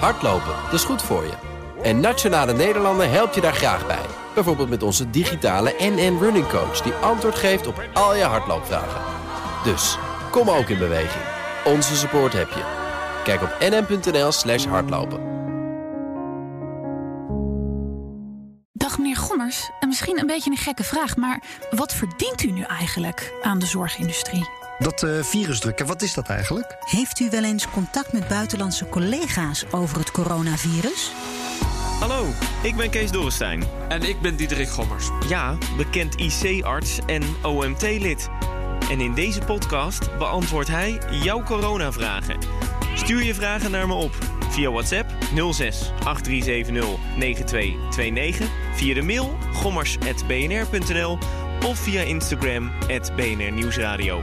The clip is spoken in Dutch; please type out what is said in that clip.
Hardlopen, dat is goed voor je. En Nationale Nederlanden helpt je daar graag bij. Bijvoorbeeld met onze digitale NN Running Coach... die antwoord geeft op al je hardloopvragen. Dus, kom ook in beweging. Onze support heb je. Kijk op nn.nl slash hardlopen. Dag meneer Gommers, en misschien een beetje een gekke vraag... maar wat verdient u nu eigenlijk aan de zorgindustrie? Dat uh, virusdrukken, wat is dat eigenlijk? Heeft u wel eens contact met buitenlandse collega's over het coronavirus? Hallo, ik ben Kees Dorrestein. En ik ben Diederik Gommers. Ja, bekend IC-arts en OMT-lid. En in deze podcast beantwoordt hij jouw coronavragen. Stuur je vragen naar me op via WhatsApp 06 8370 9229, via de mail gommers.bnr.nl of via Instagram BNR Nieuwsradio.